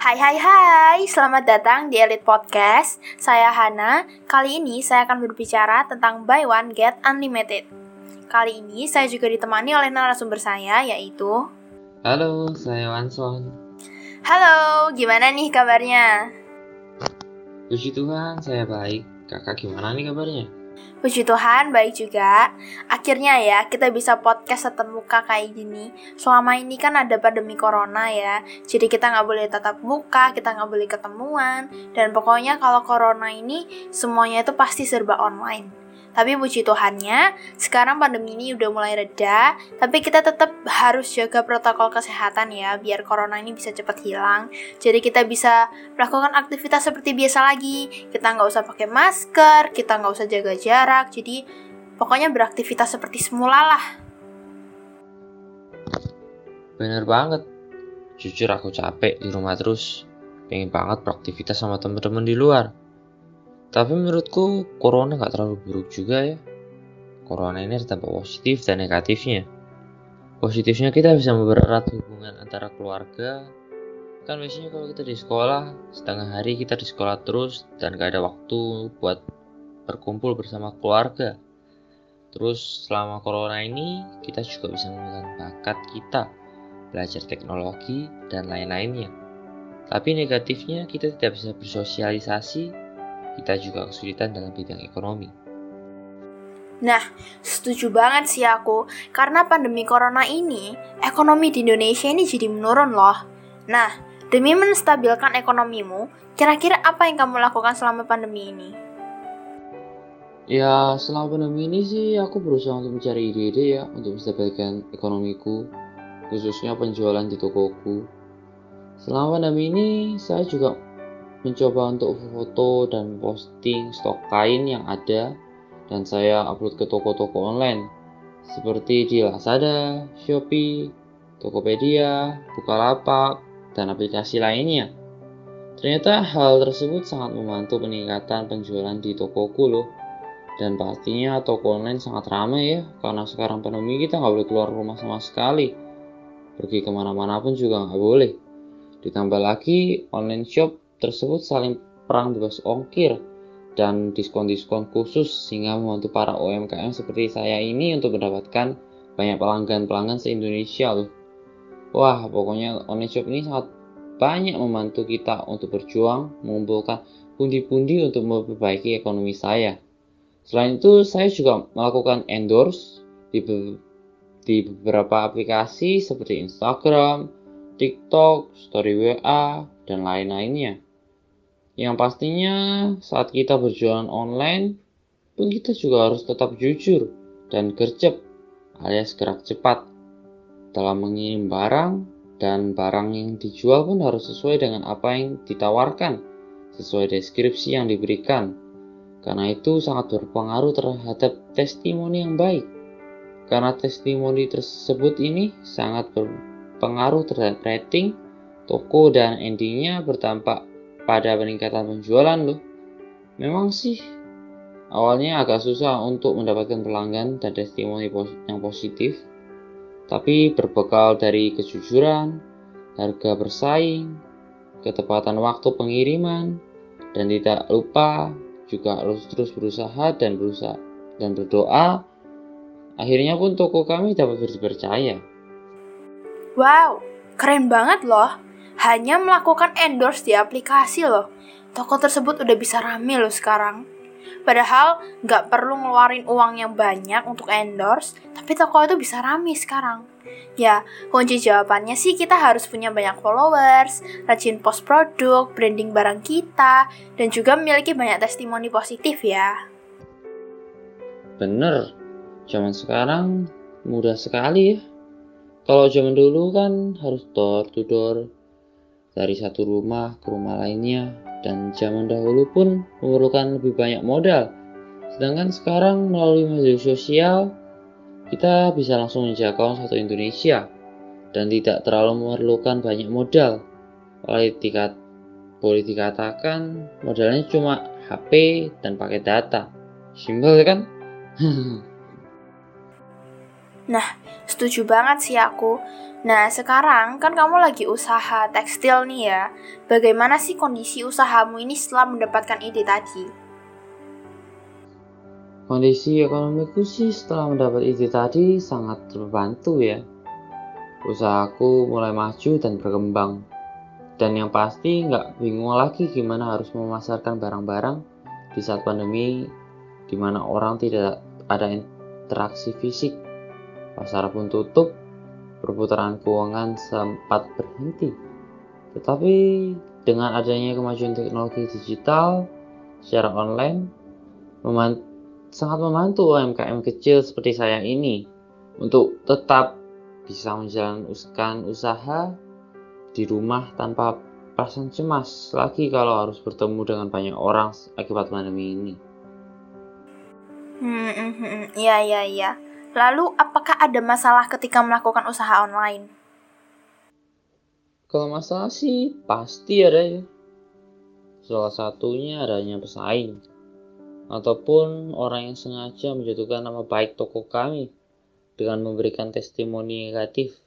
Hai hai hai, selamat datang di Elite Podcast. Saya Hana. Kali ini saya akan berbicara tentang Buy One Get Unlimited. Kali ini saya juga ditemani oleh narasumber saya yaitu Halo, saya Wanson. Halo, gimana nih kabarnya? Puji Tuhan, saya baik. Kakak gimana nih kabarnya? Puji Tuhan, baik juga. Akhirnya ya, kita bisa podcast tatap muka kayak gini. Selama ini kan ada pandemi corona ya, jadi kita nggak boleh tatap muka, kita nggak boleh ketemuan. Dan pokoknya kalau corona ini, semuanya itu pasti serba online. Tapi puji Tuhannya, sekarang pandemi ini udah mulai reda, tapi kita tetap harus jaga protokol kesehatan ya, biar corona ini bisa cepat hilang. Jadi kita bisa melakukan aktivitas seperti biasa lagi. Kita nggak usah pakai masker, kita nggak usah jaga jarak. Jadi pokoknya beraktivitas seperti semula lah. Bener banget. Jujur aku capek di rumah terus. Pengen banget beraktivitas sama temen-temen di luar. Tapi menurutku corona nggak terlalu buruk juga ya. Corona ini ada dampak positif dan negatifnya. Positifnya kita bisa mempererat hubungan antara keluarga. Kan biasanya kalau kita di sekolah, setengah hari kita di sekolah terus dan gak ada waktu buat berkumpul bersama keluarga. Terus selama corona ini kita juga bisa menggunakan bakat kita, belajar teknologi dan lain-lainnya. Tapi negatifnya kita tidak bisa bersosialisasi kita juga kesulitan dalam bidang ekonomi. Nah, setuju banget sih aku. Karena pandemi corona ini, ekonomi di Indonesia ini jadi menurun loh. Nah, demi menstabilkan ekonomimu, kira-kira apa yang kamu lakukan selama pandemi ini? Ya, selama pandemi ini sih aku berusaha untuk mencari ide-ide ya untuk menstabilkan ekonomiku, khususnya penjualan di tokoku. Selama pandemi ini, saya juga mencoba untuk foto dan posting stok kain yang ada dan saya upload ke toko-toko online seperti di Lazada, Shopee, Tokopedia, Bukalapak, dan aplikasi lainnya. Ternyata hal tersebut sangat membantu peningkatan penjualan di tokoku loh. Dan pastinya toko online sangat ramai ya, karena sekarang pandemi kita nggak boleh keluar rumah sama sekali. Pergi ke mana-mana pun juga nggak boleh. Ditambah lagi online shop tersebut saling perang bebas ongkir dan diskon-diskon khusus sehingga membantu para UMKM seperti saya ini untuk mendapatkan banyak pelanggan-pelanggan se-Indonesia loh. Wah, pokoknya online shop ini sangat banyak membantu kita untuk berjuang mengumpulkan pundi-pundi untuk memperbaiki ekonomi saya. Selain itu, saya juga melakukan endorse di, be di beberapa aplikasi seperti Instagram, TikTok, Story WA, dan lain-lainnya. Yang pastinya saat kita berjualan online pun kita juga harus tetap jujur dan gercep alias gerak cepat. Dalam mengirim barang dan barang yang dijual pun harus sesuai dengan apa yang ditawarkan sesuai deskripsi yang diberikan. Karena itu sangat berpengaruh terhadap testimoni yang baik. Karena testimoni tersebut ini sangat berpengaruh terhadap rating toko dan endingnya berdampak pada peningkatan penjualan loh. Memang sih awalnya agak susah untuk mendapatkan pelanggan dan testimoni yang positif, tapi berbekal dari kejujuran, harga bersaing, ketepatan waktu pengiriman, dan tidak lupa juga harus terus berusaha dan berusaha dan berdoa. Akhirnya pun toko kami dapat dipercaya. Wow, keren banget loh hanya melakukan endorse di aplikasi loh. Toko tersebut udah bisa rame loh sekarang. Padahal nggak perlu ngeluarin uang yang banyak untuk endorse, tapi toko itu bisa rame sekarang. Ya, kunci jawabannya sih kita harus punya banyak followers, rajin post produk, branding barang kita, dan juga memiliki banyak testimoni positif ya. Bener, zaman sekarang mudah sekali ya. Kalau zaman dulu kan harus door to door, dari satu rumah ke rumah lainnya dan zaman dahulu pun memerlukan lebih banyak modal. Sedangkan sekarang melalui media sosial kita bisa langsung menjangkau satu Indonesia dan tidak terlalu memerlukan banyak modal. Oleh tiket boleh dikatakan modalnya cuma HP dan pakai data. Simpel kan? nah, setuju banget sih aku. Nah, sekarang kan kamu lagi usaha tekstil nih ya. Bagaimana sih kondisi usahamu ini setelah mendapatkan ide tadi? Kondisi ekonomiku sih setelah mendapat ide tadi sangat terbantu ya. Usahaku mulai maju dan berkembang. Dan yang pasti nggak bingung lagi gimana harus memasarkan barang-barang di saat pandemi di mana orang tidak ada interaksi fisik. Pasar pun tutup perputaran keuangan sempat berhenti. Tetapi dengan adanya kemajuan teknologi digital secara online memant sangat membantu UMKM kecil seperti saya ini untuk tetap bisa menjalankan usaha di rumah tanpa perasaan cemas lagi kalau harus bertemu dengan banyak orang akibat pandemi ini. Hmm, iya, iya, iya. Lalu, apakah ada masalah ketika melakukan usaha online? Kalau masalah sih pasti ada ya. Salah satunya adanya pesaing ataupun orang yang sengaja menjatuhkan nama baik toko kami dengan memberikan testimoni negatif.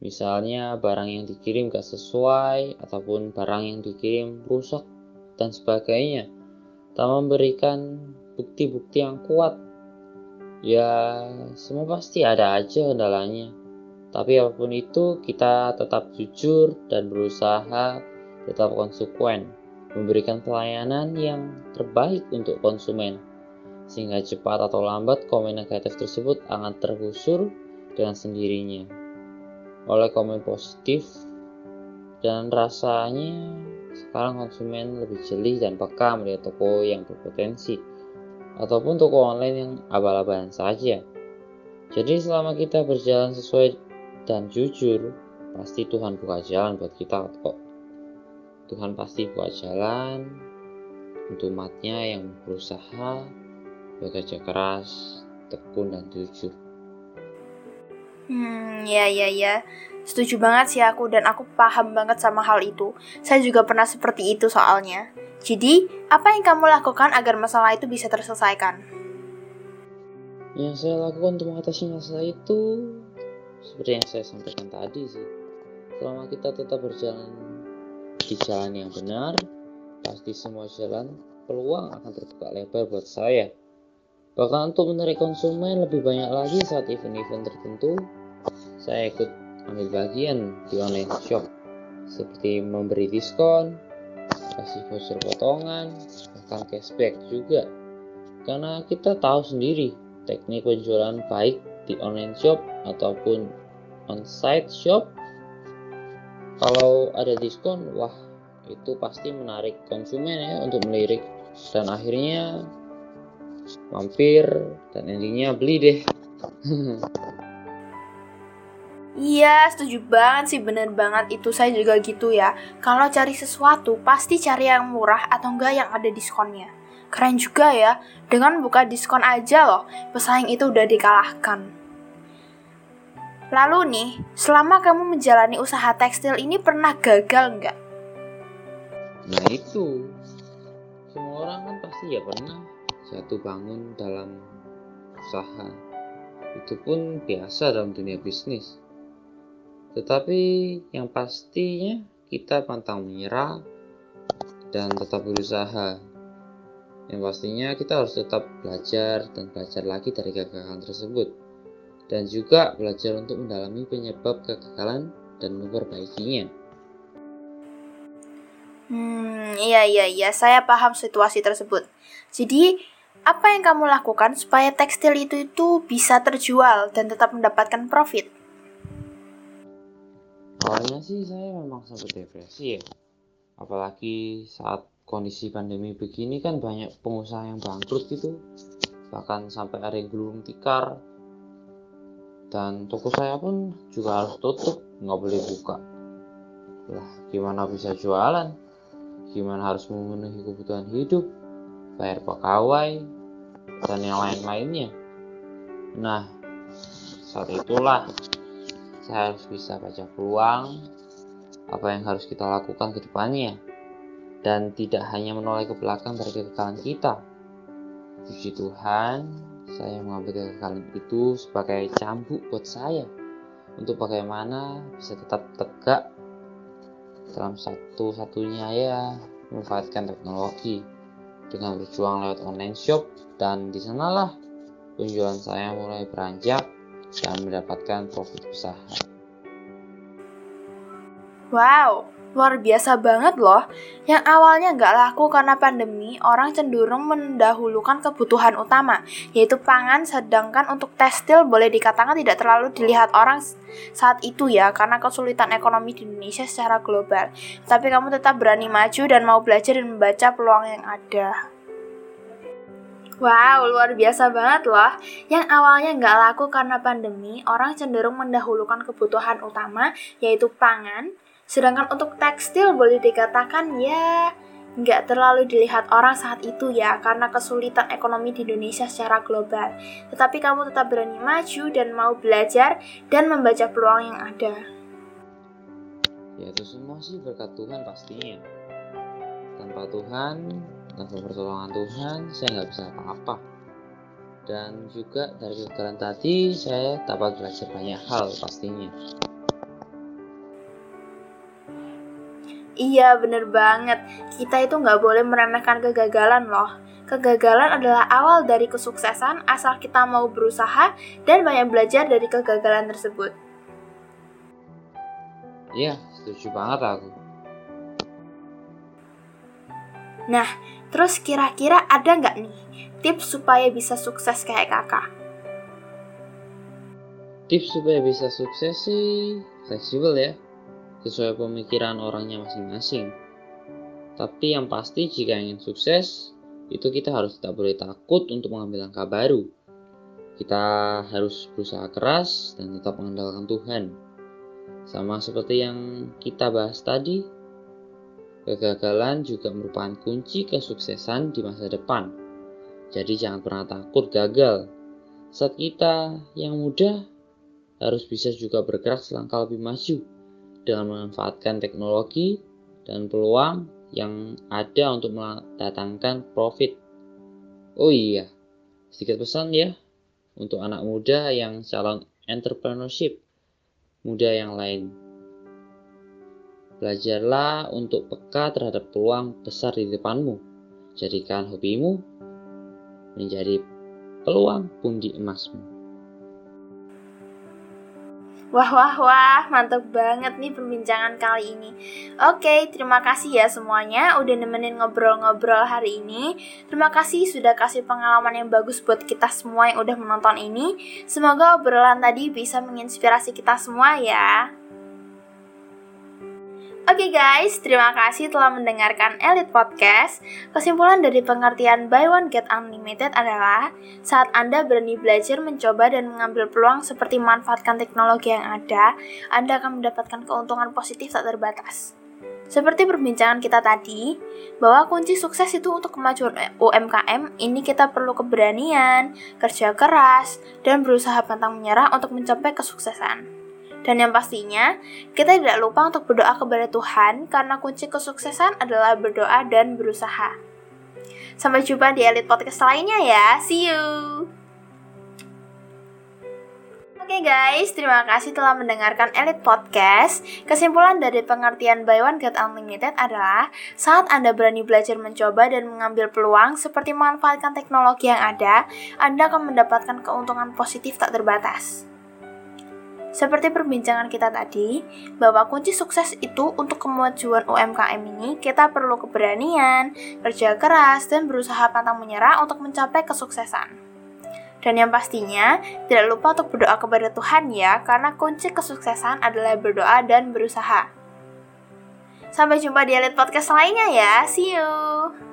Misalnya barang yang dikirim gak sesuai ataupun barang yang dikirim rusak dan sebagainya. Tak memberikan bukti-bukti yang kuat Ya, semua pasti ada aja kendalanya. Tapi apa pun itu, kita tetap jujur dan berusaha tetap konsekuen, memberikan pelayanan yang terbaik untuk konsumen. Sehingga cepat atau lambat komen negatif tersebut akan tergusur dengan sendirinya. Oleh komen positif dan rasanya sekarang konsumen lebih jeli dan peka melihat toko yang berpotensi ataupun toko online yang abal-abalan saja. Jadi selama kita berjalan sesuai dan jujur, pasti Tuhan buka jalan buat kita kok. Tuhan pasti buka jalan untuk umatnya yang berusaha, bekerja keras, tekun dan jujur. Hmm, ya ya ya. Setuju banget sih aku dan aku paham banget sama hal itu. Saya juga pernah seperti itu soalnya. Jadi, apa yang kamu lakukan agar masalah itu bisa terselesaikan? Yang saya lakukan untuk mengatasi masalah itu seperti yang saya sampaikan tadi sih. Selama kita tetap berjalan di jalan yang benar, pasti semua jalan peluang akan terbuka lebar buat saya. Bahkan untuk menarik konsumen lebih banyak lagi saat event-event tertentu, saya ikut ambil bagian di online shop seperti memberi diskon, kasih voucher potongan, bahkan cashback juga. Karena kita tahu sendiri teknik penjualan baik di online shop ataupun on-site shop. Kalau ada diskon, wah itu pasti menarik konsumen ya untuk melirik dan akhirnya mampir dan endingnya beli deh. Iya, setuju banget sih, bener banget itu saya juga gitu ya. Kalau cari sesuatu, pasti cari yang murah atau enggak yang ada diskonnya. Keren juga ya, dengan buka diskon aja loh, pesaing itu udah dikalahkan. Lalu nih, selama kamu menjalani usaha tekstil ini pernah gagal nggak? Nah itu, semua orang kan pasti ya pernah jatuh bangun dalam usaha. Itu pun biasa dalam dunia bisnis tetapi yang pastinya kita pantang menyerah dan tetap berusaha. Yang pastinya kita harus tetap belajar dan belajar lagi dari kegagalan tersebut. Dan juga belajar untuk mendalami penyebab kegagalan dan memperbaikinya. Hmm, iya iya iya, saya paham situasi tersebut. Jadi, apa yang kamu lakukan supaya tekstil itu itu bisa terjual dan tetap mendapatkan profit? Awalnya sih saya memang sempat depresi ya. Apalagi saat kondisi pandemi begini kan banyak pengusaha yang bangkrut gitu. Bahkan sampai ada yang gulung tikar. Dan toko saya pun juga harus tutup nggak boleh buka. Lah gimana bisa jualan? Gimana harus memenuhi kebutuhan hidup? Bayar pegawai dan yang lain-lainnya. Nah saat itulah saya harus bisa baca peluang apa yang harus kita lakukan ke depannya. Dan tidak hanya menoleh ke belakang dari kegagalan kita. Puji Tuhan, saya mengambil kegagalan itu sebagai cambuk buat saya. Untuk bagaimana bisa tetap tegak dalam satu-satunya ya memanfaatkan teknologi. Dengan berjuang lewat online shop dan di sanalah penjualan saya mulai beranjak dan mendapatkan profit usaha. Wow, luar biasa banget loh. Yang awalnya nggak laku karena pandemi, orang cenderung mendahulukan kebutuhan utama, yaitu pangan, sedangkan untuk tekstil boleh dikatakan tidak terlalu dilihat orang saat itu ya, karena kesulitan ekonomi di Indonesia secara global. Tapi kamu tetap berani maju dan mau belajar dan membaca peluang yang ada. Wow, luar biasa banget loh. Yang awalnya nggak laku karena pandemi, orang cenderung mendahulukan kebutuhan utama, yaitu pangan. Sedangkan untuk tekstil boleh dikatakan ya nggak terlalu dilihat orang saat itu ya, karena kesulitan ekonomi di Indonesia secara global. Tetapi kamu tetap berani maju dan mau belajar dan membaca peluang yang ada. Ya itu semua sih berkat Tuhan pastinya. Tanpa Tuhan, tanpa pertolongan Tuhan saya nggak bisa apa-apa dan juga dari kegagalan tadi saya dapat belajar banyak hal pastinya Iya bener banget Kita itu nggak boleh meremehkan kegagalan loh Kegagalan adalah awal dari kesuksesan asal kita mau berusaha dan banyak belajar dari kegagalan tersebut. Iya, setuju banget aku. Nah, terus kira-kira ada nggak nih tips supaya bisa sukses kayak kakak? Tips supaya bisa sukses sih fleksibel ya, sesuai pemikiran orangnya masing-masing. Tapi yang pasti jika ingin sukses, itu kita harus tak boleh takut untuk mengambil langkah baru. Kita harus berusaha keras dan tetap mengandalkan Tuhan. Sama seperti yang kita bahas tadi, Kegagalan juga merupakan kunci kesuksesan di masa depan. Jadi jangan pernah takut gagal. Saat kita yang muda harus bisa juga bergerak selangkah lebih maju dengan memanfaatkan teknologi dan peluang yang ada untuk mendatangkan profit. Oh iya, sedikit pesan ya untuk anak muda yang calon entrepreneurship muda yang lain. Belajarlah untuk peka terhadap peluang besar di depanmu. Jadikan hobimu menjadi peluang pundi emasmu. Wah, wah, wah, mantep banget nih perbincangan kali ini. Oke, terima kasih ya semuanya udah nemenin ngobrol-ngobrol hari ini. Terima kasih sudah kasih pengalaman yang bagus buat kita semua yang udah menonton ini. Semoga obrolan tadi bisa menginspirasi kita semua ya. Oke okay guys, terima kasih telah mendengarkan Elite Podcast. Kesimpulan dari pengertian Buy One Get Unlimited adalah saat Anda berani belajar, mencoba, dan mengambil peluang seperti memanfaatkan teknologi yang ada, Anda akan mendapatkan keuntungan positif tak terbatas. Seperti perbincangan kita tadi, bahwa kunci sukses itu untuk kemajuan UMKM ini kita perlu keberanian, kerja keras, dan berusaha pantang menyerah untuk mencapai kesuksesan. Dan yang pastinya, kita tidak lupa untuk berdoa kepada Tuhan karena kunci kesuksesan adalah berdoa dan berusaha. Sampai jumpa di Elite Podcast lainnya ya. See you. Oke okay guys, terima kasih telah mendengarkan Elite Podcast. Kesimpulan dari pengertian Buy One Get Unlimited adalah saat Anda berani belajar mencoba dan mengambil peluang seperti memanfaatkan teknologi yang ada, Anda akan mendapatkan keuntungan positif tak terbatas. Seperti perbincangan kita tadi, bahwa kunci sukses itu untuk kemajuan UMKM ini kita perlu keberanian, kerja keras, dan berusaha pantang menyerah untuk mencapai kesuksesan. Dan yang pastinya, tidak lupa untuk berdoa kepada Tuhan ya, karena kunci kesuksesan adalah berdoa dan berusaha. Sampai jumpa di Elite Podcast lainnya ya, see you!